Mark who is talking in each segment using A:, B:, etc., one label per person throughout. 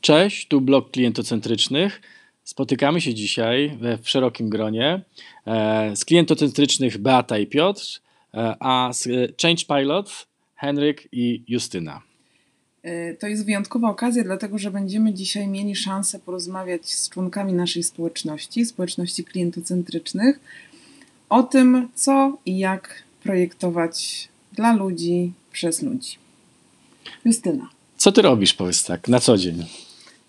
A: Cześć, tu blog klientocentrycznych. Spotykamy się dzisiaj w szerokim gronie. E, z klientocentrycznych Beata i Piotr, e, a z Change Pilot Henryk i Justyna.
B: E, to jest wyjątkowa okazja, dlatego że będziemy dzisiaj mieli szansę porozmawiać z członkami naszej społeczności, społeczności klientocentrycznych, o tym, co i jak projektować dla ludzi, przez ludzi. Justyna.
A: Co ty robisz, powiedz tak, na co dzień?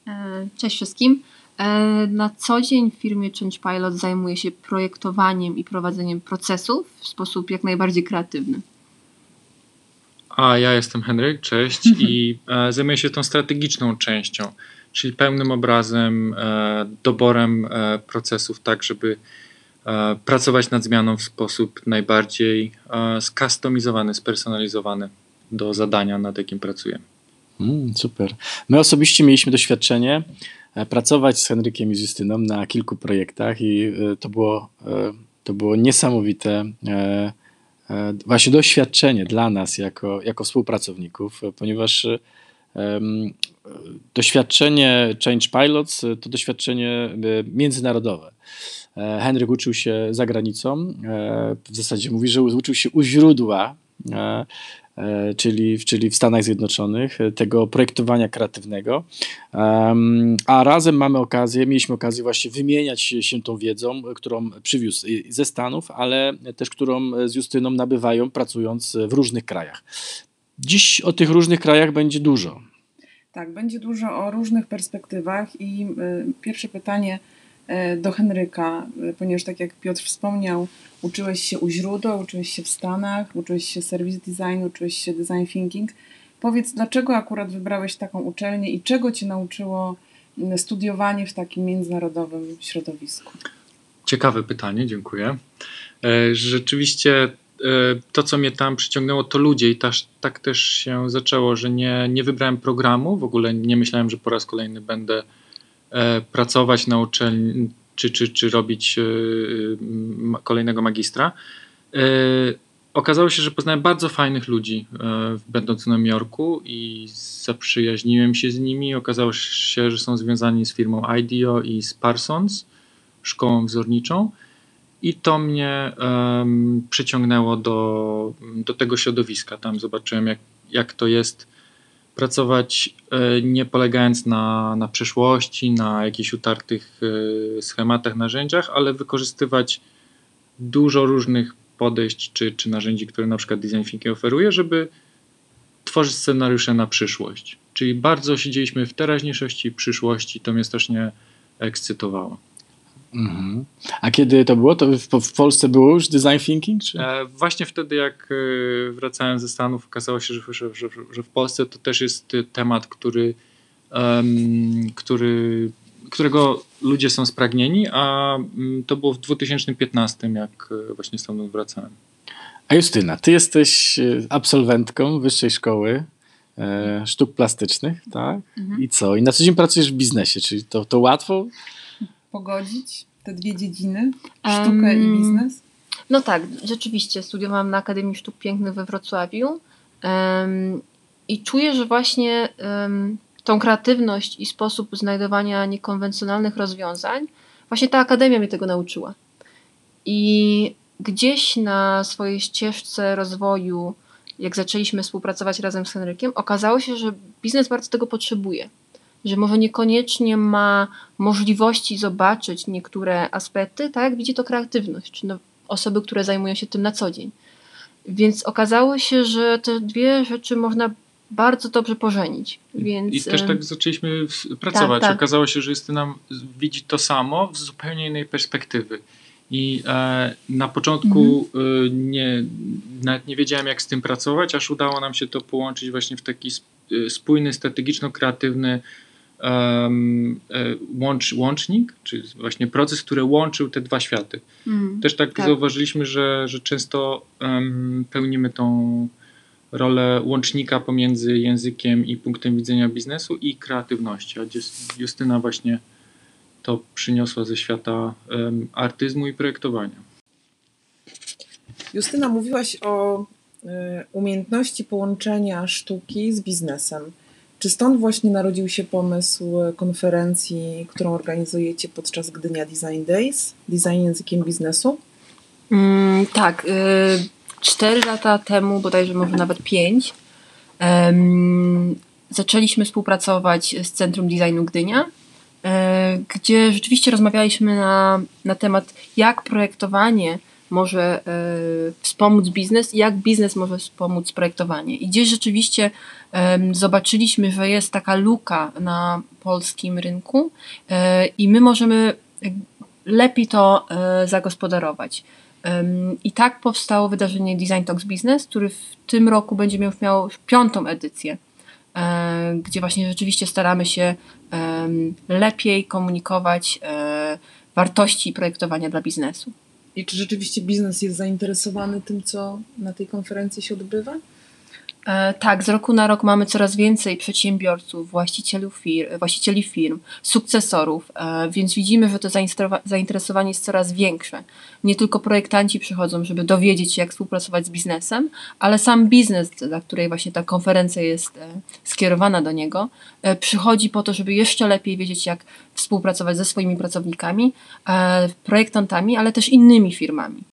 C: E, cześć wszystkim. E, na co dzień w firmie Change Pilot zajmuję się projektowaniem i prowadzeniem procesów w sposób jak najbardziej kreatywny.
D: A ja jestem Henryk, cześć i e, zajmuję się tą strategiczną częścią, czyli pełnym obrazem, doborem procesów, tak żeby pracować nad zmianą w sposób najbardziej skustomizowany, spersonalizowany do zadania, nad jakim pracujemy.
A: Mm, super. My osobiście mieliśmy doświadczenie e, pracować z Henrykiem i z Justyną na kilku projektach i e, to było, e, to było niesamowite właśnie doświadczenie dla nas jako, jako współpracowników, ponieważ doświadczenie Change Pilots to doświadczenie międzynarodowe. Henryk uczył się za granicą, w zasadzie mówi, że uczył się u źródła czyli, czyli w Stanach Zjednoczonych, e, tego projektowania kreatywnego. A razem mamy okazję, mieliśmy okazję właśnie wymieniać się tą wiedzą, którą przywiózł ze Stanów, ale też którą z Justyną nabywają pracując w różnych krajach. Dziś o tych różnych krajach będzie dużo.
B: Tak, będzie dużo o różnych perspektywach i e, pierwsze pytanie E, do Henryka, e, ponieważ tak jak Piotr wspomniał, uczyłeś się u źródła, uczyłeś się w Stanach, uczyłeś się service design, uczyłeś się design thinking. Powiedz, dlaczego akurat wybrałeś taką uczelnię i czego cię nauczyło studiowanie w takim międzynarodowym środowisku?
D: Ciekawe pytanie, dziękuję. E, rzeczywiście to, co mnie tam przyciągnęło, to ludzie i ta, tak też się zaczęło, że nie, nie wybrałem programu, w ogóle nie myślałem, że po raz kolejny będę E, pracować na uczelni, czy, czy, czy robić e, kolejnego magistra. E, okazało się, że poznałem bardzo fajnych ludzi, będąc w Nowym Jorku i zaprzyjaźniłem się z nimi. Okazało się, że są związani z firmą IDEO i z Parsons, szkołą wzorniczą. I to mnie um, przyciągnęło do, do tego środowiska. Tam zobaczyłem, jak, jak to jest pracować e, nie polegając na, na przeszłości, na jakichś utartych e, schematach, narzędziach, ale wykorzystywać dużo różnych podejść czy, czy narzędzi, które na przykład Design Thinking oferuje, żeby tworzyć scenariusze na przyszłość. Czyli bardzo siedzieliśmy w teraźniejszości i przyszłości. To mnie strasznie ekscytowało.
A: Mhm. A kiedy to było? To w, w, Polsce było już design thinking? Czy?
D: E, właśnie wtedy, jak e, wracałem ze Stanów, okazało się, że, że, że, że w Polsce to też jest temat, który, um, który, którego ludzie są spragnieni, a um, to było w 2015, jak e, właśnie stamtąd wracałem.
A: A Justyna, ty jesteś e, absolwentką wyższej szkoły e, sztuk plastycznych, tak? Mhm. I co? I na co dzień pracujesz w biznesie, czyli to, to łatwo?
B: Pogodzić te dwie dziedziny, sztukę um, i biznes?
C: No tak, rzeczywiście studiowałam na Akademii Sztuk Pięknych we Wrocławiu um, i czuję, że właśnie um, tą kreatywność i sposób znajdowania niekonwencjonalnych rozwiązań, właśnie ta Akademia mnie tego nauczyła. I gdzieś na swojej ścieżce rozwoju, jak zaczęliśmy współpracować razem z Henrykiem, okazało się, że biznes bardzo tego potrzebuje że może niekoniecznie ma możliwości zobaczyć niektóre aspekty, tak jak widzi to kreatywność, czy no, osoby, które zajmują się tym na co dzień. Więc okazało się, że te dwie rzeczy można bardzo dobrze pożenić. Więc...
D: I też tak zaczęliśmy pracować. Tak, tak. Okazało się, że Justyna widzi to samo z zupełnie innej perspektywy. I e, na początku mhm. e, nie, nawet nie wiedziałem, jak z tym pracować, aż udało nam się to połączyć właśnie w taki e, spójny, strategiczno-kreatywny um, łącz, łącznik, czyli właśnie proces, który łączył te dwa światy. Mm, Też tak, tak, zauważyliśmy, że, że często um, pełnimy tą rolę łącznika pomiędzy językiem i punktem widzenia biznesu i kreatywności. A Justyna właśnie to przyniosła ze świata um, artyzmu i projektowania.
B: Justyna, mówiłaś o y, umiejętności połączenia sztuki z biznesem. Czy stąd właśnie narodził się pomysł konferencji, którą organizujecie podczas Gdynia Design Days, Design językiem biznesu?
C: Mm, tak, y, cztery lata temu, bodajże może nawet pięć, em, zaczęliśmy współpracować z Centrum Designu Gdynia, e, gdzie rzeczywiście rozmawialiśmy na, na temat, jak projektowanie może e, wspomóc biznes i jak biznes może wspomóc projektowanie. I gdzieś rzeczywiście zobaczyliśmy, że jest taka luka na polskim rynku e, i my możemy lepiej to e, zagospodarować. I tak powstało wydarzenie Design Talks Business, który w tym roku będzie miał, miał piątą edycję, gdzie właśnie rzeczywiście staramy się lepiej komunikować wartości projektowania dla biznesu.
B: I czy rzeczywiście biznes jest zainteresowany tym, co na tej konferencji się odbywa?
C: E, Tak, z roku na rok mamy coraz więcej przedsiębiorców, właścicieli firm, właścicieli firm sukcesorów, e, więc widzimy, że to zainteresowa- zainteresowanie jest coraz większe. Nie tylko projektanci przychodzą, żeby dowiedzieć się, jak współpracować z biznesem, ale sam biznes, dla której właśnie ta konferencja jest e, skierowana do niego, przychodzi po to, żeby jeszcze lepiej wiedzieć, jak współpracować ze swoimi pracownikami, projektantami, ale też innymi firmami.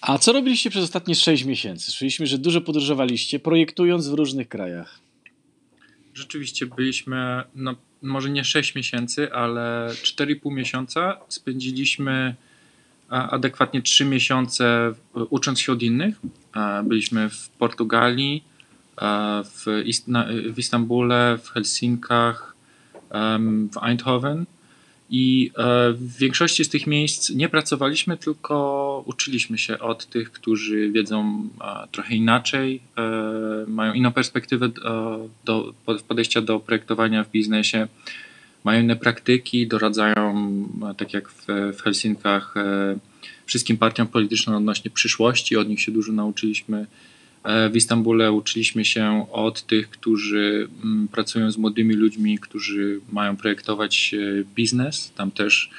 A: A co robiliście przez ostatnie 6 miesięcy? Słyszeliśmy, że dużo podróżowaliście, projektując w różnych krajach.
D: Rzeczywiście byliśmy, no może nie 6 miesięcy, ale 4,5 miesiąca spędziliśmy a, adekwatnie 3 miesiące e, ucząc się od innych. E, Byliśmy w Portugalii, e, w, w Istambule, w Helsinkach, w Eindhoven. I e, w większości z tych miejsc nie pracowaliśmy, tylko uczyliśmy się od tych, którzy wiedzą e, trochę inaczej, e, mają inną perspektywę do pod- podejścia do projektowania w biznesie, mają inne praktyki, doradzają, tak jak w, w Helsinkach, wszystkim partiom politycznym odnośnie przyszłości. Od nich się dużo nauczyliśmy. E, W Istambule uczyliśmy się od tych, którzy mm, pracują z młodymi ludźmi, którzy mają projektować e, biznes. Tam też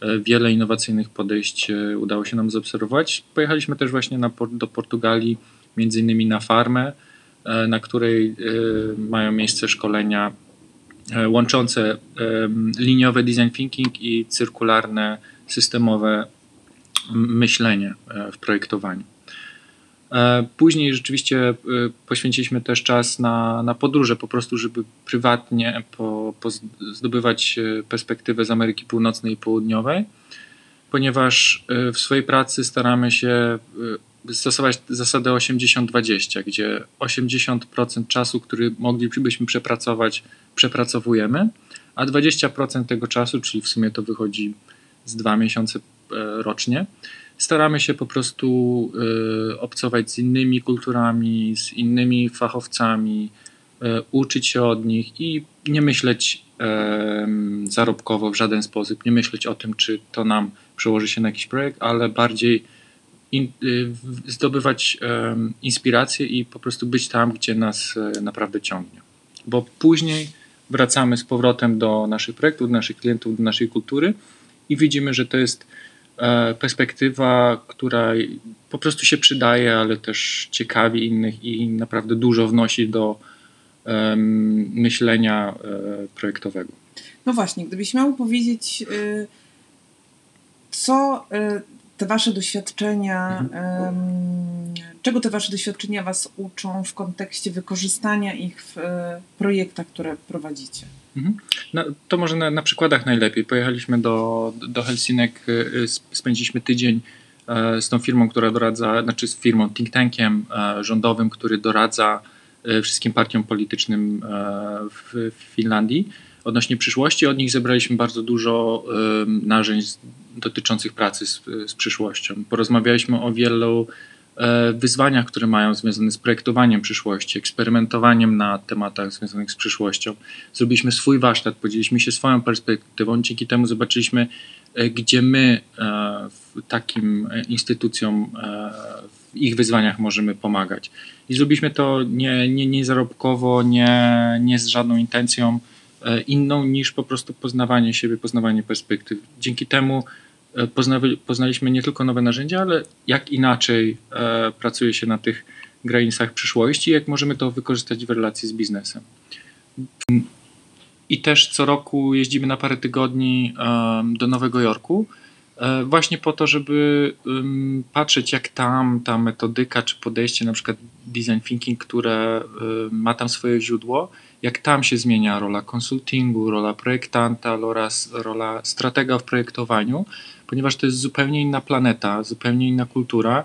D: e, wiele innowacyjnych podejść udało się nam zaobserwować. Pojechaliśmy też właśnie na, do Portugalii, między innymi na farmę, na której mają miejsce szkolenia łączące liniowe design thinking i cyrkularne, systemowe myślenie w projektowaniu. E, Później rzeczywiście e, poświęciliśmy też czas na, na podróże, po prostu, żeby prywatnie po, po zdobywać e, perspektywę z Ameryki Północnej i Południowej, ponieważ w swojej pracy staramy się stosować zasadę 80-20, gdzie 80% czasu, który moglibyśmy przepracować, przepracowujemy, a 20% tego czasu, czyli w sumie to wychodzi z dwa miesiące rocznie, staramy się po prostu y, obcować z innymi kulturami, z innymi fachowcami, y, uczyć się od nich i nie myśleć zarobkowo w żaden sposób, nie myśleć o tym, czy to nam przełoży się na jakiś projekt, ale bardziej in, y, zdobywać inspirację i po prostu być tam, gdzie nas e, naprawdę ciągnie. Bo później wracamy z powrotem do naszych projektów, do naszych klientów, do naszej kultury i widzimy, że to jest perspektywa, która po prostu się przydaje, ale też ciekawi innych i naprawdę dużo wnosi do myślenia e, projektowego.
B: No właśnie, gdybyś miał powiedzieć, y, co y, te wasze doświadczenia, czego te wasze doświadczenia was uczą w kontekście wykorzystania ich w y, projektach, które prowadzicie?
D: No, to może na, na przykładach najlepiej. Pojechaliśmy do, do Helsinek, y, y, sp- spędziliśmy tydzień e, z tą firmą, która doradza, znaczy z firmą, think tankiem e, rządowym, który doradza e, wszystkim partiom politycznym w, Finlandii odnośnie przyszłości. Od nich zebraliśmy bardzo dużo narzędzi dotyczących pracy z, z przyszłością. Porozmawialiśmy o wielu wyzwaniach, które mają związane z projektowaniem przyszłości, eksperymentowaniem na tematach związanych z przyszłością zrobiliśmy swój warsztat, podzieliliśmy się swoją perspektywą, dzięki temu zobaczyliśmy, e, gdzie my e, takim e, instytucjom e, w ich wyzwaniach możemy pomagać. I zrobiliśmy to nie, nie, nie zarobkowo, nie, nie z żadną intencją e, inną niż po prostu poznawanie siebie, poznawanie perspektyw. Dzięki temu e, poznaliśmy nie tylko nowe narzędzia, ale jak inaczej e, pracuje się na tych granicach przyszłości, jak możemy to wykorzystać w relacji z biznesem. I też co roku jeździmy na parę tygodni do Nowego Jorku. E, właśnie po to, żeby patrzeć, jak tam ta metodyka czy podejście, na przykład design thinking, które ma tam swoje źródło, jak tam się zmienia rola konsultingu, rola projektanta, rola, rola stratega w projektowaniu, ponieważ to jest zupełnie inna planeta, zupełnie inna kultura.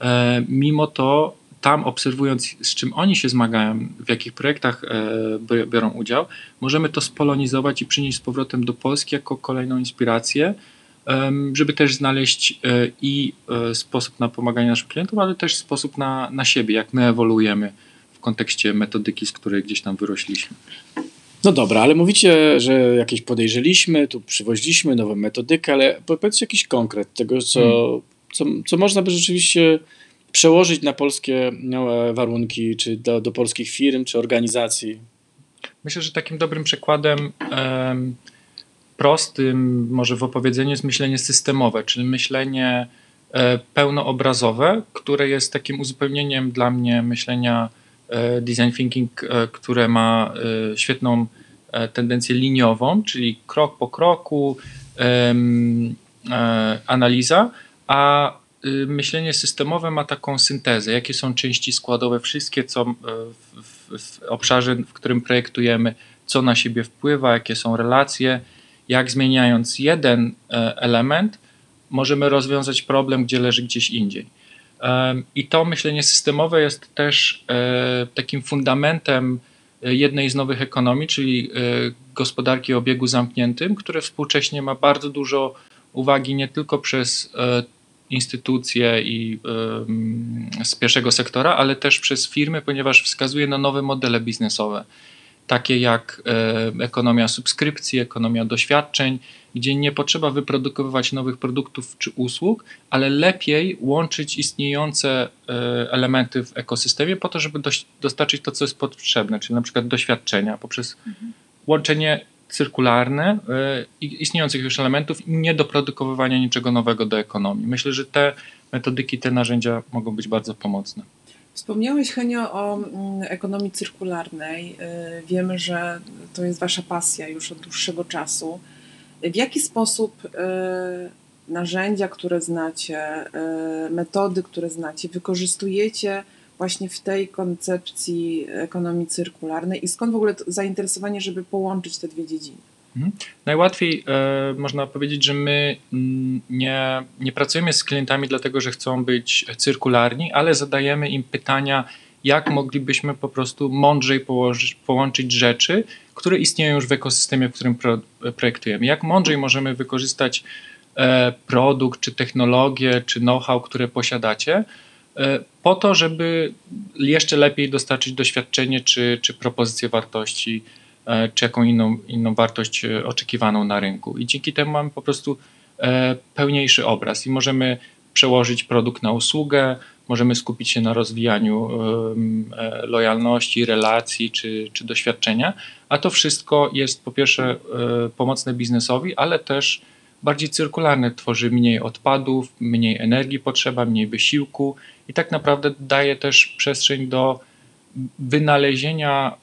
D: E, mimo to tam obserwując, z czym oni się zmagają, w jakich projektach e, biorą udział, możemy to spolonizować i przynieść z powrotem do Polski jako kolejną inspirację, żeby też znaleźć e, i sposób na pomaganie naszym klientom, ale też sposób na, na siebie, jak my ewoluujemy w kontekście metodyki, z której gdzieś tam wyrośliśmy.
A: No dobra, ale mówicie, że jakieś podejrzeliśmy, tu przywoziliśmy nową metodykę, ale powiedzcie jakiś konkret tego, co, hmm. co, co można by rzeczywiście przełożyć na polskie no, warunki, czy do, do polskich firm, czy organizacji?
D: Myślę, że takim dobrym przykładem em, prostym może w opowiedzeniu jest myślenie systemowe, czyli myślenie e, pełnoobrazowe, które jest takim uzupełnieniem dla mnie myślenia e, design thinking, e, które ma e, świetną e, tendencję liniową, czyli krok po kroku e, analiza, a Y, myślenie systemowe ma taką syntezę, jakie są części składowe, wszystkie, co w, w, obszarze, w którym projektujemy, co na siebie wpływa, jakie są relacje, jak zmieniając jeden e, element, możemy rozwiązać problem, gdzie leży gdzieś indziej. I to myślenie systemowe jest też e, takim fundamentem e, jednej z nowych ekonomii, czyli gospodarki o obiegu zamkniętym, które współcześnie ma bardzo dużo uwagi nie tylko przez instytucje i z pierwszego sektora, ale też przez firmy, ponieważ wskazuje na nowe modele biznesowe, takie jak e, ekonomia subskrypcji, ekonomia doświadczeń, gdzie nie potrzeba wyprodukowywać nowych produktów czy usług, ale lepiej łączyć istniejące e, elementy w ekosystemie po to, żeby dostarczyć to, co jest potrzebne, czyli na przykład doświadczenia poprzez mhm. łączenie cyrkularne e, istniejących już elementów i nie doprodukowywania niczego nowego do ekonomii. Myślę, że te metodyki, te narzędzia mogą być bardzo pomocne.
B: Wspomniałeś, Henio, o mm, ekonomii cyrkularnej. E, wiemy, że to jest Wasza pasja już od dłuższego czasu. W jaki sposób e, narzędzia, które znacie, metody, które znacie, wykorzystujecie właśnie w tej koncepcji ekonomii cyrkularnej i skąd w ogóle zainteresowanie, żeby połączyć te dwie dziedziny?
D: Mhm. Najłatwiej e, można powiedzieć, że my nie, nie pracujemy z klientami dlatego, że chcą być cyrkularni, ale zadajemy im pytania, jak moglibyśmy po prostu mądrzej położyć, połączyć rzeczy, które istnieją już w ekosystemie, w którym pro, projektujemy. Jak mądrzej możemy wykorzystać e, produkt, czy technologię, czy know-how, które posiadacie, E, po to, żeby jeszcze lepiej dostarczyć doświadczenie czy, czy propozycję wartości, czy jaką inną, inną wartość e, oczekiwaną na rynku. I dzięki temu mamy po prostu pełniejszy obraz i możemy przełożyć produkt na usługę, możemy skupić się na rozwijaniu lojalności, relacji czy, czy doświadczenia, a to wszystko jest po pierwsze pomocne biznesowi, ale też bardziej cyrkularne, tworzy mniej odpadów, mniej energii potrzeba, mniej wysiłku i tak naprawdę daje też przestrzeń do wynalezienia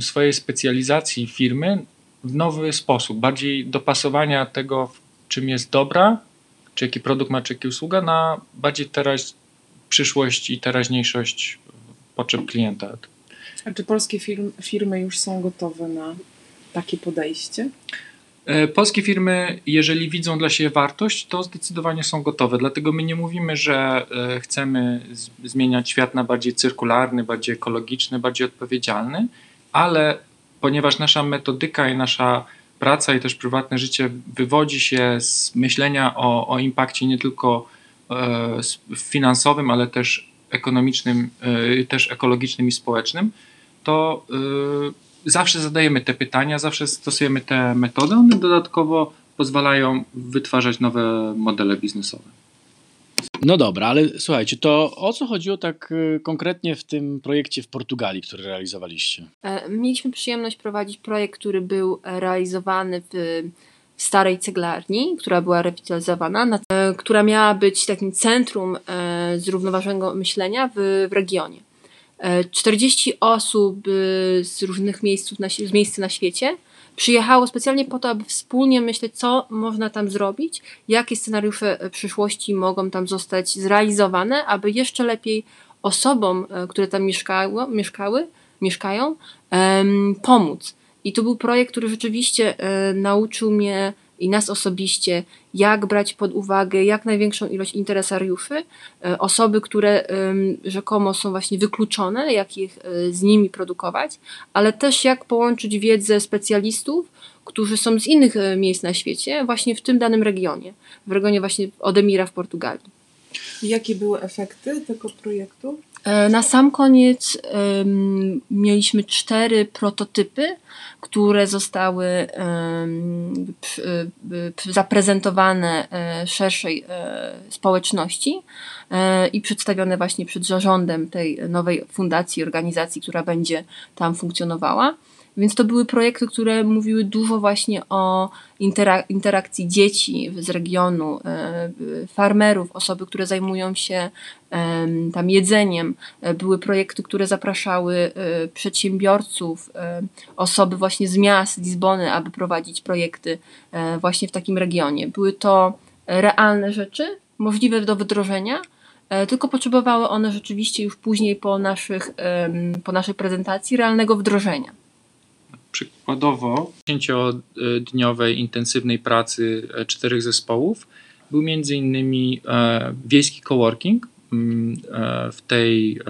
D: swojej specjalizacji firmy w nowy sposób, bardziej dopasowania tego, czym jest dobra, czy jaki produkt ma, czy jaka usługa, na bardziej teraz przyszłość i teraźniejszość potrzeb klienta.
B: A czy polskie firmy już są gotowe na takie podejście?
D: E, polskie firmy, jeżeli widzą dla siebie wartość, to zdecydowanie są gotowe. Dlatego my nie mówimy, że e, chcemy zmieniać świat na bardziej cyrkularny, bardziej ekologiczny, bardziej odpowiedzialny, ale ponieważ nasza metodyka i nasza praca i też prywatne życie wywodzi się z myślenia o, o impakcie nie tylko e, finansowym, ale też ekonomicznym, też ekologicznym i społecznym, to zawsze zadajemy te pytania, zawsze stosujemy te metody, one dodatkowo pozwalają wytwarzać nowe modele biznesowe.
A: No dobra, ale słuchajcie, to o co chodziło tak y, konkretnie w tym projekcie w Portugalii, który realizowaliście?
C: E, mieliśmy przyjemność prowadzić projekt, który był realizowany w starej ceglarni, która była rewitalizowana, e, która miała być takim centrum e, zrównoważonego myślenia w, w regionie. 40 osób z różnych miejsc na, z miejsc na świecie przyjechało specjalnie po to, aby wspólnie myśleć, co można tam zrobić, jakie scenariusze przyszłości mogą tam zostać zrealizowane, aby jeszcze lepiej osobom, które tam mieszkało, mieszkały, mieszkają, pomóc. I to był projekt, który rzeczywiście nauczył mnie i nas osobiście, jak brać pod uwagę jak największą ilość interesariuszy, e, osoby, które rzekomo są właśnie wykluczone, jak ich e, z nimi produkować, ale też jak połączyć wiedzę specjalistów, którzy są z innych e, miejsc na świecie, właśnie w tym danym regionie, w regionie właśnie Odemira w Portugalii.
B: Jakie były efekty tego projektu?
C: E, na sam koniec um, mieliśmy cztery prototypy, które zostały um, przy, przy zaprezentowane e, szerszej e, społeczności i przedstawione właśnie przed zarządem tej nowej fundacji, organizacji, która będzie tam funkcjonowała. Więc to były projekty, które mówiły dużo właśnie o interak interakcji dzieci z regionu, e, farmerów, osoby, które zajmują się tam jedzeniem. E, były projekty, które zapraszały e, przedsiębiorców, osoby właśnie z miast Lizbony, aby prowadzić projekty właśnie w takim regionie. Były to realne rzeczy, możliwe do wdrożenia, tylko potrzebowały one rzeczywiście już później po, naszych, po naszej prezentacji realnego wdrożenia.
D: Przykładowo, 10-dniowej intensywnej pracy e, czterech zespołów był innymi e, wiejski coworking mm, e, w tej,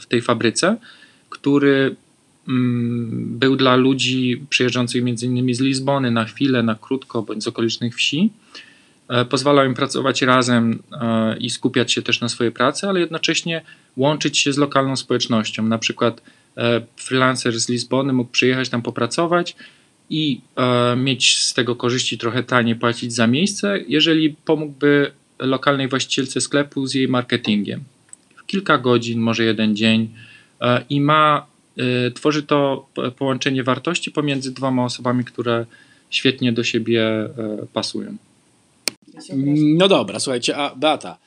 D: w tej fabryce, który mm, był dla ludzi przyjeżdżających między innymi z Lizbony na chwilę, na krótko bądź z okolicznych wsi. Pozwalał im pracować razem i skupiać się też na swojej pracy, ale jednocześnie łączyć się z lokalną społecznością. Na przykład freelancer z Lizbony mógł przyjechać tam popracować i e, mieć z tego korzyści trochę taniej płacić za miejsce, jeżeli pomógłby lokalnej właścicielce sklepu z jej marketingiem. W kilka godzin, może jeden dzień e, i ma, tworzy to połączenie wartości pomiędzy dwoma osobami, które świetnie do siebie pasują.
A: No dobra, słuchajcie, a Beata,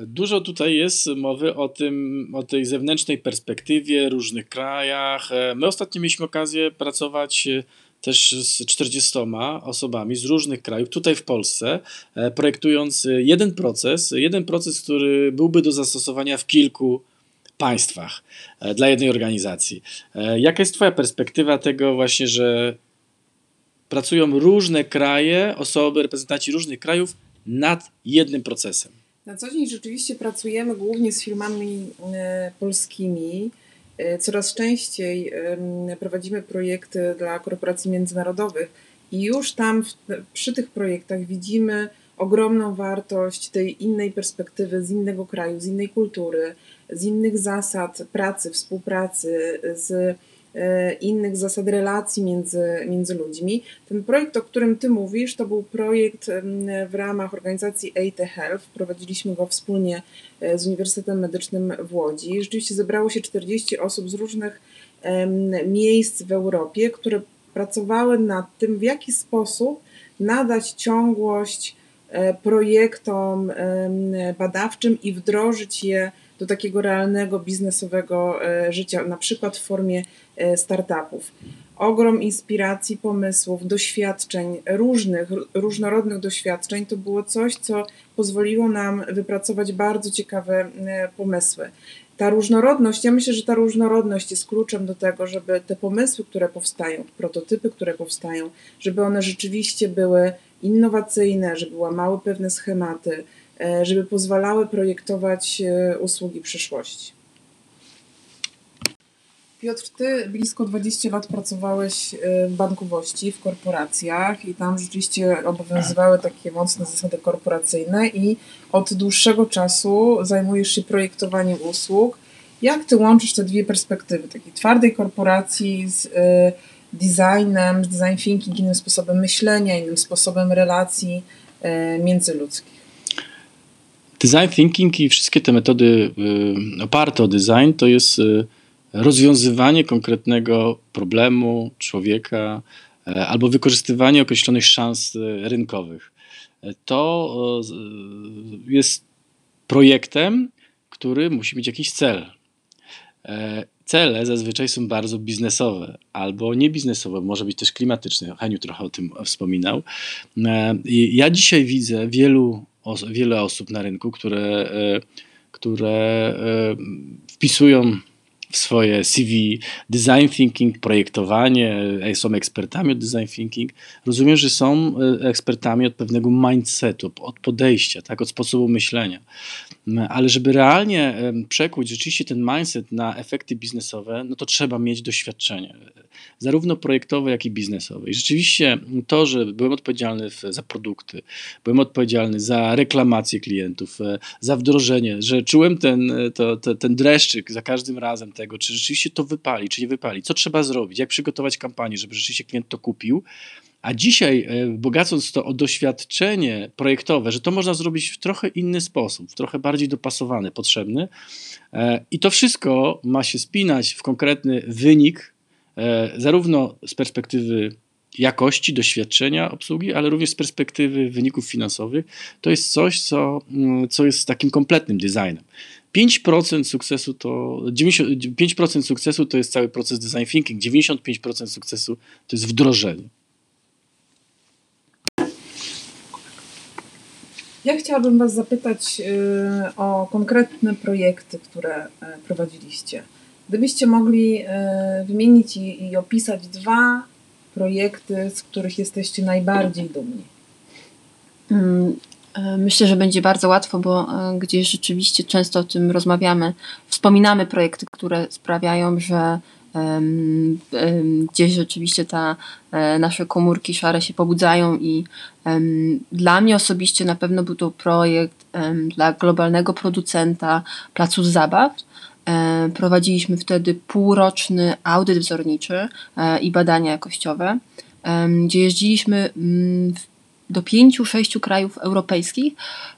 A: Dużo tutaj jest mowy o tym, o tej zewnętrznej perspektywie, różnych krajach. E, my ostatnio mieliśmy okazję pracować e, też z 40 osobami z różnych krajów, tutaj w Polsce, e, projektując jeden proces, jeden proces, który byłby do zastosowania w kilku państwach dla jednej organizacji. Jaka jest Twoja perspektywa tego właśnie, że pracują różne kraje, osoby, reprezentanci różnych krajów nad jednym procesem?
B: Na co dzień rzeczywiście pracujemy głównie z firmami e, polskimi. E, coraz częściej prowadzimy projekty dla korporacji międzynarodowych i już tam przy tych projektach widzimy ogromną wartość tej innej perspektywy z innego kraju, z innej kultury, z innych zasad pracy, współpracy, z innych zasad relacji między, między ludźmi. Ten projekt, o którym Ty mówisz, to był projekt w ramach organizacji AT Health. Prowadziliśmy go wspólnie e, z Uniwersytetem Medycznym w Łodzi. Rzeczywiście zebrało się 40 osób z różnych miejsc w Europie, które pracowały nad tym, w jaki sposób nadać ciągłość e, projektom badawczym i wdrożyć je do takiego realnego biznesowego życia, na przykład w formie E, startupów. Ogrom inspiracji, pomysłów, doświadczeń, różnych, różnorodnych doświadczeń to było coś, co pozwoliło nam wypracować bardzo ciekawe e, pomysły. Ta różnorodność, ja myślę, że ta różnorodność jest kluczem do tego, żeby te pomysły, które powstają, prototypy, które powstają, żeby one rzeczywiście były innowacyjne, żeby łamały pewne schematy, e, żeby pozwalały projektować usługi przyszłości. Piotr, ty blisko 20 lat pracowałeś y, w bankowości, w korporacjach i tam rzeczywiście obowiązywały takie mocne zasady korporacyjne i od dłuższego czasu zajmujesz się projektowaniem usług. Jak ty łączysz te dwie perspektywy, takiej twardej korporacji z y, designem, z design thinking, innym sposobem myślenia, innym sposobem relacji y, międzyludzkich?
A: Design thinking i wszystkie te metody oparte o design to jest rozwiązywanie konkretnego problemu człowieka e, albo wykorzystywanie określonych szans e, rynkowych. E, to jest projektem, który musi mieć jakiś cel. cele zazwyczaj są bardzo biznesowe albo niebiznesowe, może być też klimatyczne. Heniu trochę o tym wspominał. Ja dzisiaj widzę wielu, wiele osób na rynku, które, które wpisują w swoje CV design thinking, projektowanie, e, są ekspertami od design thinking. Rozumiem, że są e, ekspertami od pewnego mindsetu, od podejścia, tak, od sposobu myślenia. Ale żeby realnie przekuć rzeczywiście ten mindset na efekty biznesowe, no to trzeba mieć doświadczenie, zarówno projektowe, jak i biznesowe. I rzeczywiście to, że byłem odpowiedzialny za produkty, byłem odpowiedzialny za reklamację klientów, e, za wdrożenie, że czułem ten, to, to, ten dreszczyk za każdym razem tego, czy rzeczywiście to wypali, czy nie wypali, co trzeba zrobić, jak przygotować kampanię, żeby rzeczywiście klient to kupił. A dzisiaj, e, bogacąc to o doświadczenie projektowe, że to można zrobić w trochę inny sposób, w trochę bardziej dopasowany, potrzebny, e, i to wszystko ma się spinać w konkretny wynik, e, zarówno z perspektywy jakości, doświadczenia obsługi, ale również z perspektywy wyników finansowych, to jest coś, co, mm, co jest takim kompletnym designem. 5% sukcesu to 95% sukcesu to jest cały proces design thinking, 95% sukcesu to jest wdrożenie.
B: Ja chciałabym Was zapytać y, o konkretne projekty, które y, prowadziliście. Gdybyście mogli y, wymienić i opisać dwa projekty, z których jesteście najbardziej dumni.
C: Mm, myślę, że będzie bardzo łatwo, bo gdzieś rzeczywiście często o tym rozmawiamy. Wspominamy projekty, które sprawiają, że gdzieś rzeczywiście ta, e, nasze komórki szare się pobudzają i dla mnie osobiście na pewno był to projekt dla globalnego producenta placu zabaw. E, prowadziliśmy wtedy półroczny audyt wzorniczy e, i badania jakościowe, gdzie jeździliśmy mm, do pięciu, sześciu krajów europejskich,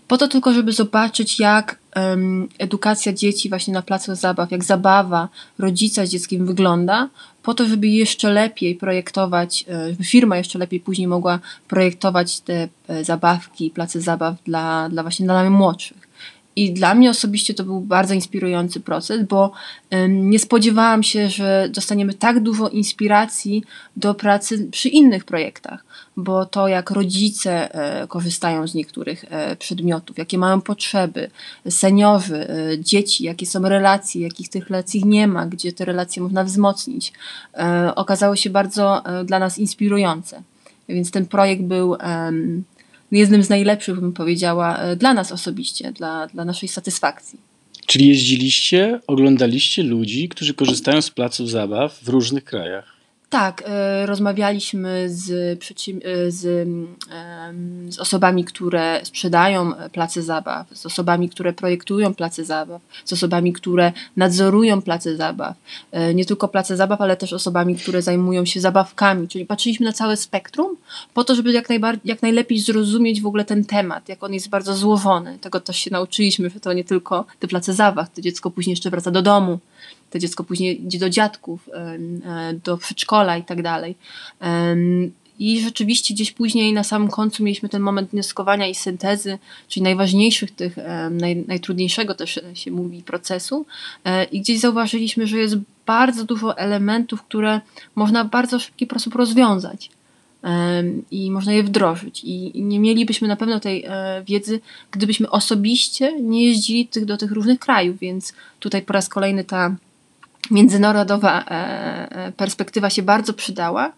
C: po to tylko, żeby zobaczyć, jak um, edukacja dzieci właśnie na placu zabaw, jak zabawa rodzica z dzieckiem wygląda, po to, żeby jeszcze lepiej projektować, e, żeby firma jeszcze lepiej później mogła projektować te e, zabawki, place zabaw dla, dla właśnie dla młodszych. I dla mnie osobiście to był bardzo inspirujący proces, bo nie spodziewałam się, że dostaniemy tak dużo inspiracji do pracy przy innych projektach, bo to jak rodzice e, korzystają z niektórych e, przedmiotów, jakie mają potrzeby, seniorzy, e, dzieci, jakie są relacje, jakich tych relacji nie ma, gdzie te relacje można wzmocnić, okazało się bardzo dla nas inspirujące. Więc ten projekt był jednym z najlepszych, bym powiedziała, e, dla nas osobiście, dla, dla naszej satysfakcji.
A: Czyli jeździliście, oglądaliście ludzi, którzy korzystają z placów zabaw w różnych krajach?
C: Tak, e, rozmawialiśmy z, e, z, z, osobami, które sprzedają place zabaw, z osobami, które projektują place zabaw, z osobami, które nadzorują place zabaw. E, nie tylko place zabaw, ale też osobami, które zajmują się zabawkami, czyli patrzyliśmy na całe spektrum po to, żeby jak, jak najlepiej zrozumieć w ogóle ten temat, jak on jest bardzo złożony. Tego też się nauczyliśmy, że to nie tylko te place zabaw, to dziecko później jeszcze wraca do domu to dziecko później idzie do dziadków, do przedszkola i tak dalej. I rzeczywiście gdzieś później na samym końcu mieliśmy ten moment wnioskowania i syntezy, czyli najważniejszych tych, naj, najtrudniejszego też się mówi procesu. E, I gdzieś zauważyliśmy, że jest bardzo dużo elementów, które można w bardzo szybki sposób rozwiązać i można je wdrożyć. I nie mielibyśmy na pewno tej e, wiedzy, gdybyśmy osobiście nie jeździli do tych różnych krajów, więc tutaj po raz kolejny ta międzynarodowa e, e, perspektywa się bardzo przydała,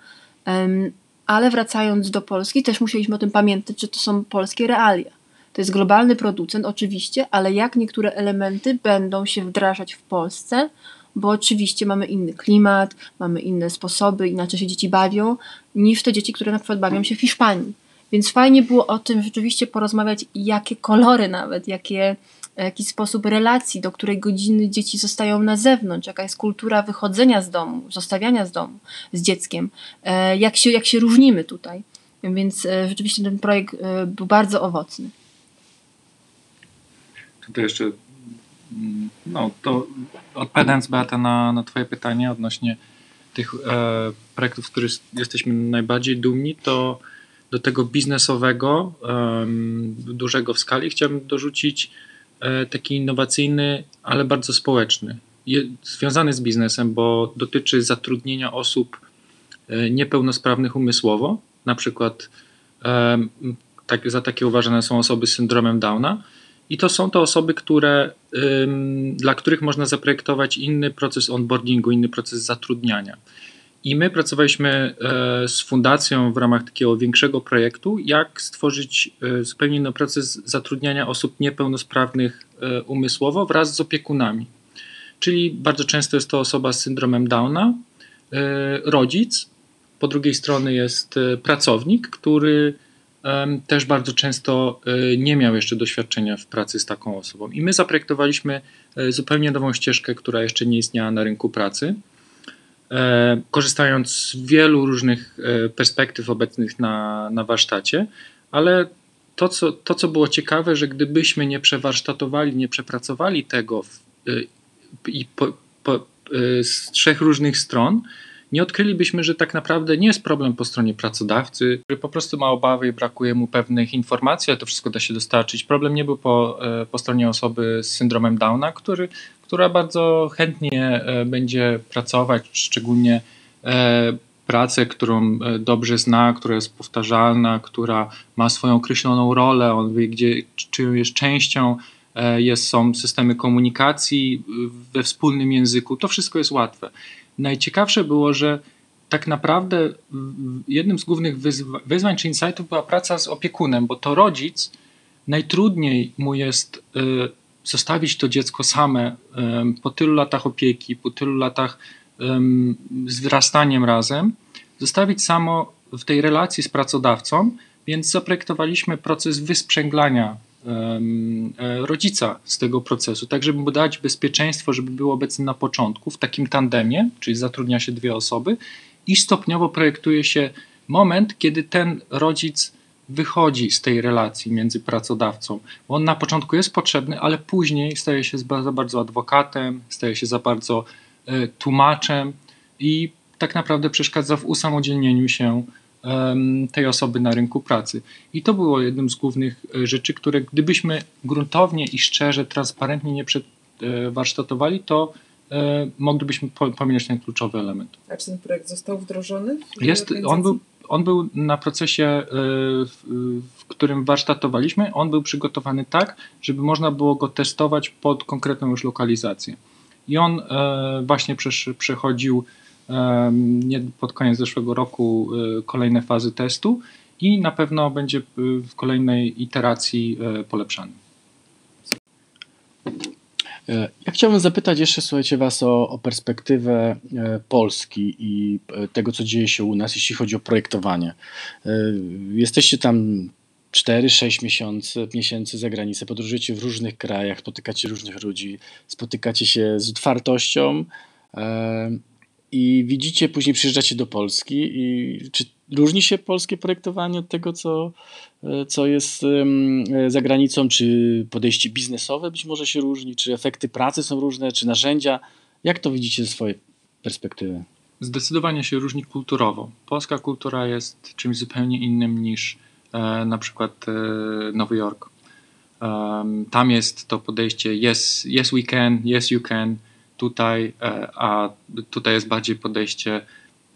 C: ale wracając do Polski, też musieliśmy o tym pamiętać, że to są polskie realia. To jest globalny producent, oczywiście, ale jak niektóre elementy będą się wdrażać w Polsce, bo oczywiście mamy inny klimat, mamy inne sposoby, inaczej się dzieci bawią, niż te dzieci, które na przykład bawią się w Hiszpanii. Więc fajnie było o tym rzeczywiście porozmawiać, jakie kolory nawet, jakie jakiś sposób relacji, do której godziny dzieci zostają na zewnątrz, jaka jest kultura wychodzenia z domu, zostawiania z domu z dzieckiem, e, jak się, jak się różnimy tutaj. Więc e, rzeczywiście ten projekt e, był bardzo owocny.
D: To jeszcze, mm, no to odpowiadając Beata na, na Twoje pytanie odnośnie tych e, projektów, z których jesteśmy najbardziej dumni, to do tego biznesowego, e, dużego w skali chciałbym dorzucić E, taki innowacyjny, ale bardzo społeczny. związany z biznesem, bo dotyczy zatrudnienia osób niepełnosprawnych umysłowo, na przykład tak, za takie uważane są osoby z syndromem Downa. I to są to osoby, które, dla których można zaprojektować inny proces onboardingu, inny proces zatrudniania. I my pracowaliśmy e, z fundacją w ramach takiego większego projektu, jak stworzyć e, zupełnie inny proces zatrudniania osób niepełnosprawnych e, umysłowo wraz z opiekunami. Czyli bardzo często jest to osoba z syndromem Downa, rodzic, po drugiej stronie jest pracownik, który też bardzo często nie miał jeszcze doświadczenia w pracy z taką osobą. I my zaprojektowaliśmy zupełnie nową ścieżkę, która jeszcze nie istniała na rynku pracy korzystając z wielu różnych e, perspektyw obecnych na, na warsztacie, ale to co, to, co było ciekawe, że gdybyśmy nie przewarsztatowali, nie przepracowali tego w, e, i po, po, z trzech różnych stron, nie odkrylibyśmy, że tak naprawdę nie jest problem po stronie pracodawcy, który po prostu ma obawy i brakuje mu pewnych informacji, a to wszystko da się dostarczyć. Problem nie był po, po stronie osoby z syndromem Downa, który która bardzo chętnie e, będzie pracować, szczególnie e, pracę, którą e, dobrze zna, która jest powtarzalna, która ma swoją określoną rolę, on wie, gdzie, czy jest częścią, jest, są systemy komunikacji we wspólnym języku. To wszystko jest łatwe. Najciekawsze było, że tak naprawdę jednym z głównych wyzwa wyzwań czy insightów była praca z opiekunem, bo to rodzic najtrudniej mu jest zostawić to dziecko same po tylu latach opieki, po tylu latach z wzrastaniem razem, zostawić samo w tej relacji z pracodawcą, więc zaprojektowaliśmy proces wysprzęglania e, rodzica z tego procesu, tak żeby mu dać bezpieczeństwo, żeby był obecny na początku w takim tandemie, czyli zatrudnia się dwie osoby i stopniowo projektuje się moment, kiedy ten rodzic wychodzi z tej relacji między pracodawcą. Bo on na początku jest potrzebny, ale później staje się za bardzo adwokatem, staje się za bardzo e, tłumaczem i tak naprawdę przeszkadza w usamodzielnieniu się tej osoby na rynku pracy. I to było jednym z głównych e, rzeczy, które gdybyśmy gruntownie i szczerze, transparentnie nie przewarsztatowali, to moglibyśmy pominąć ten kluczowy element.
B: A czy ten projekt został wdrożony?
D: Jest, on był on był na procesie, e, w którym warsztatowaliśmy, on był przygotowany tak, żeby można było go testować pod konkretną już lokalizację. I on e, właśnie przechodził pod koniec zeszłego roku e, kolejne fazy testu i na pewno będzie w kolejnej iteracji polepszany.
A: E, ja chciałbym zapytać jeszcze, słuchajcie, Was o, o, perspektywę e, Polski i e, tego, co dzieje się u nas, jeśli chodzi o projektowanie. Jesteście tam 4-6 miesięcy, miesięcy za granicę, podróżujecie w różnych krajach, spotykacie różnych ludzi, spotykacie się z otwartością i widzicie, później przyjeżdżacie do Polski i czy różni się polskie projektowanie od tego, co, co jest za granicą? Czy podejście biznesowe być może się różni? Czy efekty pracy są różne? Czy narzędzia? Jak to widzicie ze swojej perspektywy?
D: Zdecydowanie się różni kulturowo. Polska kultura jest czymś zupełnie innym niż e, na przykład e, Nowy Jork. Um, tam jest to podejście yes, yes we can, yes you can tutaj, e, a tutaj jest bardziej podejście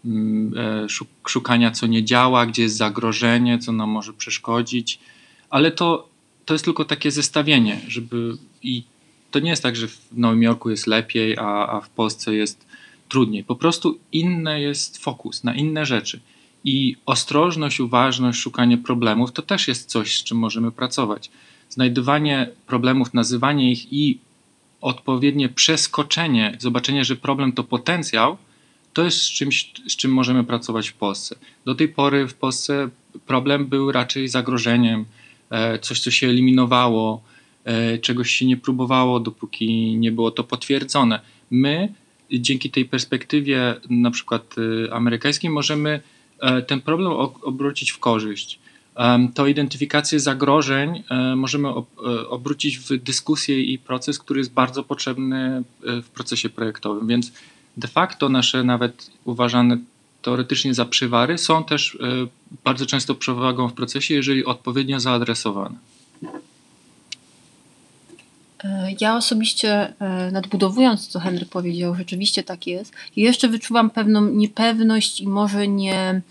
D: mm, e, szukania, co nie działa, gdzie jest zagrożenie, co nam może przeszkodzić, ale to, to jest tylko takie zestawienie, żeby i to nie jest tak, że w Nowym Jorku jest lepiej, a, a w Polsce jest trudniej. Po prostu inny jest fokus na inne rzeczy. I ostrożność, uważność, szukanie problemów to też jest coś, z czym możemy pracować. Znajdywanie problemów, nazywanie ich i odpowiednie przeskoczenie, zobaczenie, że problem to potencjał, to jest z czymś, z czym możemy pracować w Polsce. Do tej pory w Polsce problem był raczej zagrożeniem, e, coś, co się eliminowało, e, czegoś się nie próbowało, dopóki nie było to potwierdzone. My dzięki tej perspektywie, na przykład e, amerykańskiej, możemy ten problem obrócić w korzyść to identyfikację zagrożeń e, możemy e, obrócić w dyskusję i proces, który jest bardzo potrzebny e, w procesie projektowym. Więc de facto nasze nawet uważane teoretycznie za przywary są też bardzo często przewagą w procesie, jeżeli odpowiednio zaadresowane.
C: E, ja osobiście e, nadbudowując, co Henryk powiedział, rzeczywiście tak jest. Jeszcze wyczuwam pewną niepewność i może nie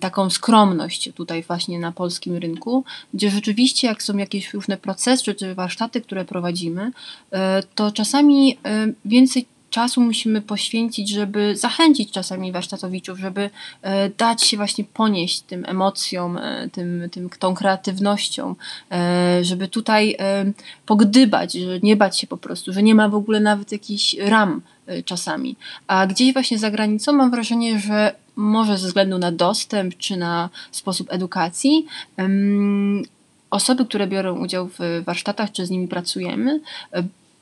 C: taką skromność tutaj właśnie na polskim rynku, gdzie rzeczywiście jak są jakieś różne procesy czy warsztaty, które prowadzimy, e, to czasami więcej czasu musimy poświęcić, żeby zachęcić czasami warsztatowiczów, żeby e, dać się właśnie ponieść tym emocjom, e, tym, tym, tą kreatywnością, e, żeby tutaj pogdybać, że nie bać się po prostu, że nie ma w ogóle nawet jakichś ram czasami. A gdzieś właśnie za granicą mam wrażenie, że może ze względu na dostęp czy na sposób edukacji, osoby, które biorą udział w warsztatach czy z nimi pracujemy,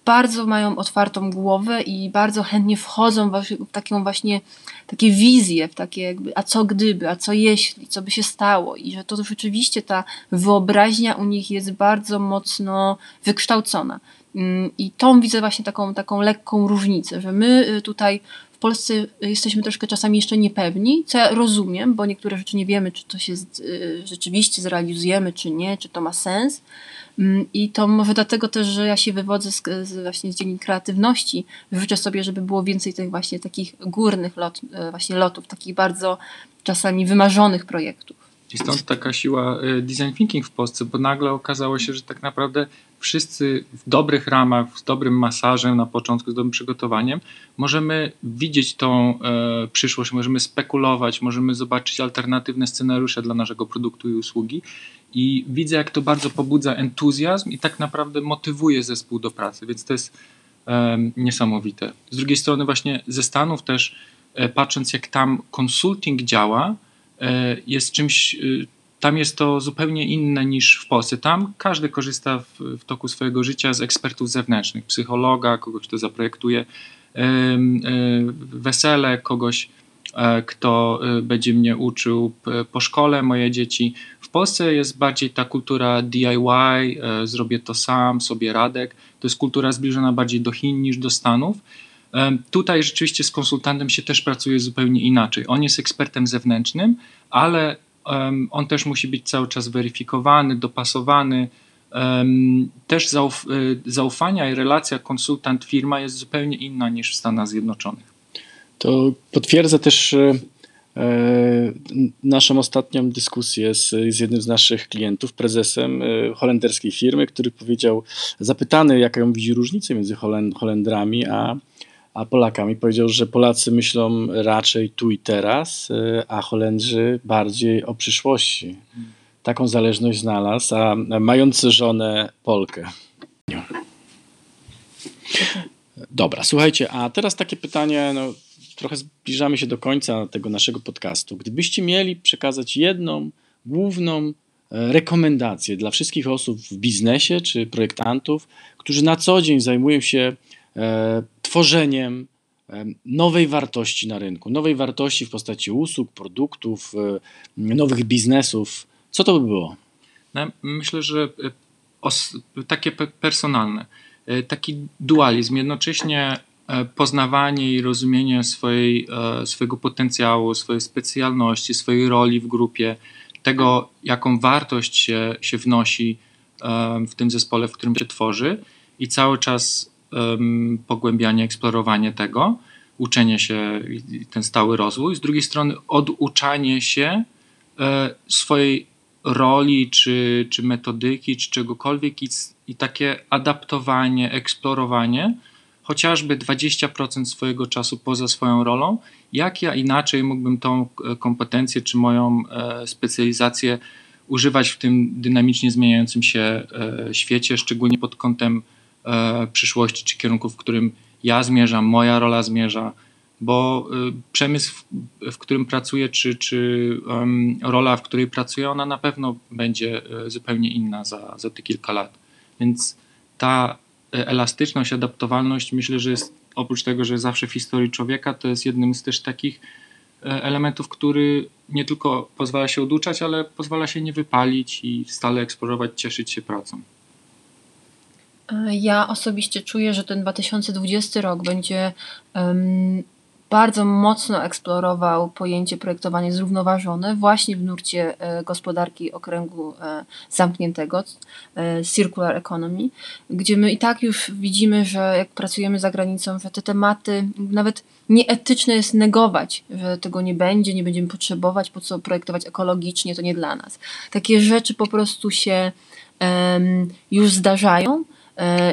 C: bardzo mają otwartą głowę i bardzo chętnie wchodzą w taką właśnie takie wizje, w takie jakby, a co gdyby, a co jeśli, co by się stało i że to rzeczywiście ta wyobraźnia u nich jest bardzo mocno wykształcona. Mm, I tą widzę właśnie taką, taką lekką różnicę, że my y, tutaj Polsce jesteśmy troszkę czasami jeszcze niepewni, co ja rozumiem, bo niektóre rzeczy nie wiemy, czy to się y, rzeczywiście zrealizujemy, czy nie, czy to ma sens. Mm, I to może dlatego też, że ja się wywodzę z, z właśnie z dziedzin kreatywności. Życzę sobie, żeby było więcej tych właśnie takich górnych lot, e, właśnie lotów, takich bardzo czasami wymarzonych projektów.
D: I stąd taka siła e, design thinking w Polsce, bo nagle okazało się, że tak naprawdę wszyscy w dobrych ramach, z dobrym masażem na początku, z dobrym przygotowaniem, możemy widzieć tą e, przyszłość, możemy spekulować, możemy zobaczyć alternatywne scenariusze dla naszego produktu i usługi. I widzę, jak to bardzo pobudza entuzjazm i tak naprawdę motywuje zespół do pracy, więc to jest e, niesamowite. Z drugiej strony, właśnie ze Stanów też, e, patrząc, jak tam konsulting działa, e, jest czymś e, tam jest to zupełnie inne niż w Polsce. Tam każdy korzysta w, w toku swojego życia z ekspertów zewnętrznych, psychologa, kogoś, kto zaprojektuje wesele, kogoś, e, kto e, będzie mnie uczył po szkole, moje dzieci. W Polsce jest bardziej ta kultura DIY, e, zrobię to sam, sobie radek. To jest kultura zbliżona bardziej do Chin niż do Stanów. Tutaj rzeczywiście z konsultantem się też pracuje zupełnie inaczej. On jest ekspertem zewnętrznym, ale on też musi być cały czas weryfikowany, dopasowany. Też zauf y, zaufania i relacja konsultant-firma jest zupełnie inna niż w Stanach Zjednoczonych.
A: To potwierdza też e, e, naszą ostatnią dyskusję z, z jednym z naszych klientów, prezesem e, holenderskiej firmy, który powiedział, zapytany, jaką widzi różnicę między Holendrami a a Polakami. Powiedział, że Polacy myślą raczej tu i teraz, y, a Holendrzy bardziej o przyszłości. Taką zależność znalazł, a mając żonę Polkę. Dobra, słuchajcie, a teraz takie pytanie, no, trochę zbliżamy się do końca tego naszego podcastu. Gdybyście mieli przekazać jedną główną e, rekomendację dla wszystkich osób w biznesie czy projektantów, którzy na co dzień zajmują się tworzeniem e, nowej wartości na rynku, nowej wartości w postaci usług, produktów, e, nowych biznesów. Co to by było?
D: No, myślę, że takie personalne, taki dualizm, jednocześnie poznawanie i rozumienie swojej, swojego potencjału, swojej specjalności, swojej roli w grupie, tego, jaką wartość się, się wnosi w tym zespole, w którym się tworzy, i cały czas pogłębianie, eksplorowanie tego, uczenie się ten stały rozwój. Z drugiej strony oduczanie się e, swojej roli, czy, czy metodyki, czy czegokolwiek i, i takie adaptowanie, eksplorowanie, chociażby 20% swojego czasu poza swoją rolą, jak ja inaczej mógłbym tą e, kompetencję, czy moją e, specjalizację używać w tym dynamicznie zmieniającym się świecie, szczególnie pod kątem przyszłości, czy kierunku, w którym ja zmierzam, moja rola zmierza, bo y, przemysł, w, którym pracuję, czy, czy rola, w której pracuję, ona na pewno będzie y, zupełnie inna za, za te kilka lat. Więc ta elastyczność, adaptowalność, myślę, że jest oprócz tego, że zawsze w historii człowieka, to jest jednym z też takich elementów, który nie tylko pozwala się oduczać, ale pozwala się nie wypalić i stale eksplorować, cieszyć się pracą.
C: Ja osobiście czuję, że ten 2020 rok będzie um, bardzo mocno eksplorował pojęcie projektowanie zrównoważone właśnie w nurcie e, gospodarki okręgu e, zamkniętego, e, circular economy, gdzie my i tak już widzimy, że jak pracujemy za granicą, że te tematy nawet nieetyczne jest negować, że tego nie będzie, nie będziemy potrzebować, po co projektować ekologicznie, to nie dla nas. Takie rzeczy po prostu się już zdarzają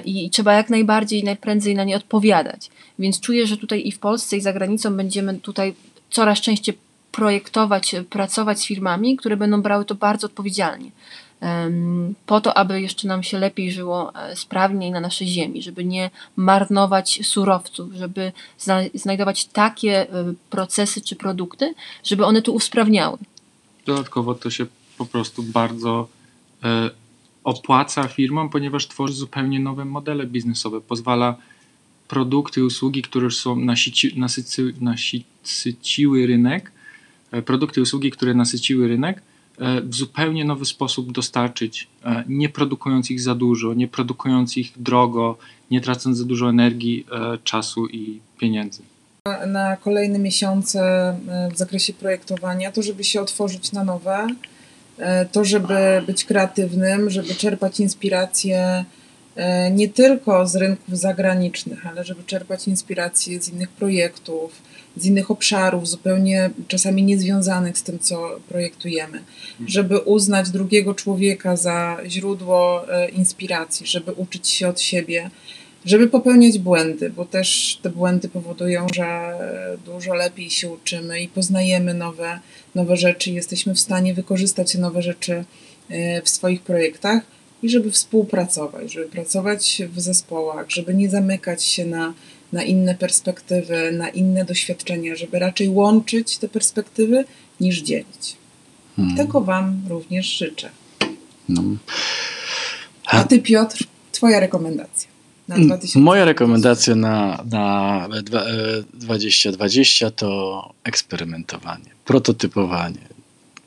C: i trzeba jak najbardziej, najprędzej na nie odpowiadać. Więc czuję, że tutaj i w Polsce, i za granicą będziemy tutaj coraz częściej projektować, pracować z firmami, które będą brały to bardzo odpowiedzialnie po to, aby jeszcze nam się lepiej żyło e, sprawniej na naszej ziemi, żeby nie marnować surowców, żeby znajdować takie e, procesy czy produkty, żeby one tu usprawniały.
D: Dodatkowo to się po prostu bardzo e, opłaca firmom, ponieważ tworzy zupełnie nowe modele biznesowe, pozwala produkty, usługi, które są nasyci, nasycy, nasyciły rynek, produkty, usługi, które nasyciły rynek, E, w zupełnie nowy sposób dostarczyć, e, nie produkując ich za dużo, nie produkując ich drogo, nie tracąc za dużo energii, e, czasu i pieniędzy.
B: Na kolejne miesiące w zakresie projektowania, to żeby się otworzyć na nowe, to żeby być kreatywnym, żeby czerpać inspiracje nie tylko z rynków zagranicznych, ale żeby czerpać inspiracje z innych projektów, z innych obszarów, zupełnie czasami niezwiązanych z tym, co projektujemy, mhm. żeby uznać drugiego człowieka za źródło e, inspiracji, żeby uczyć się od siebie, żeby popełniać błędy, bo też te błędy powodują, że dużo lepiej się uczymy i poznajemy nowe, nowe rzeczy, jesteśmy w stanie wykorzystać nowe rzeczy e, w swoich projektach i żeby współpracować, żeby pracować w zespołach, żeby nie zamykać się na na inne perspektywy, na inne doświadczenia, żeby raczej łączyć te perspektywy niż dzielić. Hmm. Tego Wam również życzę. No. A Ty, Piotr, Twoja rekomendacja.
A: Na 2020. Moja rekomendacja na, na 2020 to eksperymentowanie, prototypowanie,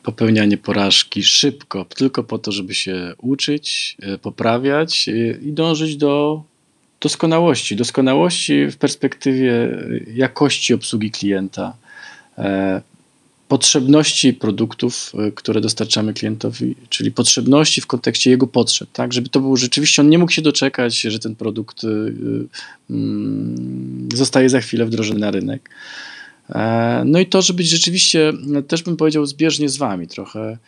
A: popełnianie porażki szybko, tylko po to, żeby się uczyć, e, poprawiać e, i dążyć do doskonałości. Doskonałości w perspektywie jakości obsługi klienta, e, potrzebności produktów, e, które dostarczamy klientowi, czyli potrzebności w kontekście jego potrzeb, tak, żeby to było rzeczywiście, on nie mógł się doczekać, że ten produkt e, mm, zostaje za chwilę wdrożony na rynek. No i to, żeby być rzeczywiście, też bym powiedział, zbieżnie z wami trochę.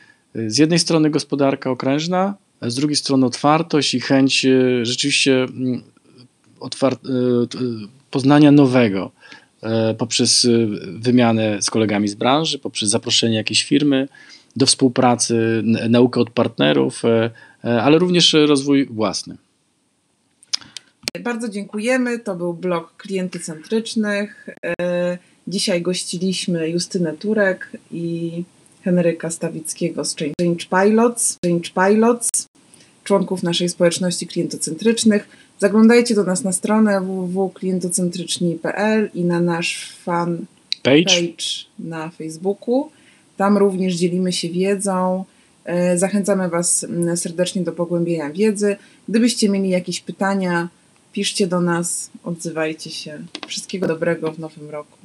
A: Z jednej strony gospodarka okrężna, z drugiej strony otwartość i chęć rzeczywiście mm, e, poznania nowego e, poprzez e, wymianę z kolegami z branży, poprzez zaproszenie jakiejś firmy do współpracy, naukę od partnerów, ale również rozwój własny.
B: Bardzo dziękujemy. To był blog klienty centrycznych. Dzisiaj gościliśmy Justynę Turek i Henryka Stawickiego z Change Pilots, Change Pilots, członków naszej społeczności klientocentrycznych. Zaglądajcie do nas na stronę www.klientocentryczni.pl i na nasz fan page. page na Facebooku. Tam również dzielimy się wiedzą. E, zachęcamy Was mm, serdecznie do pogłębienia wiedzy. Gdybyście mieli jakieś pytania, piszcie do nas, odzywajcie się. Wszystkiego dobrego w nowym roku.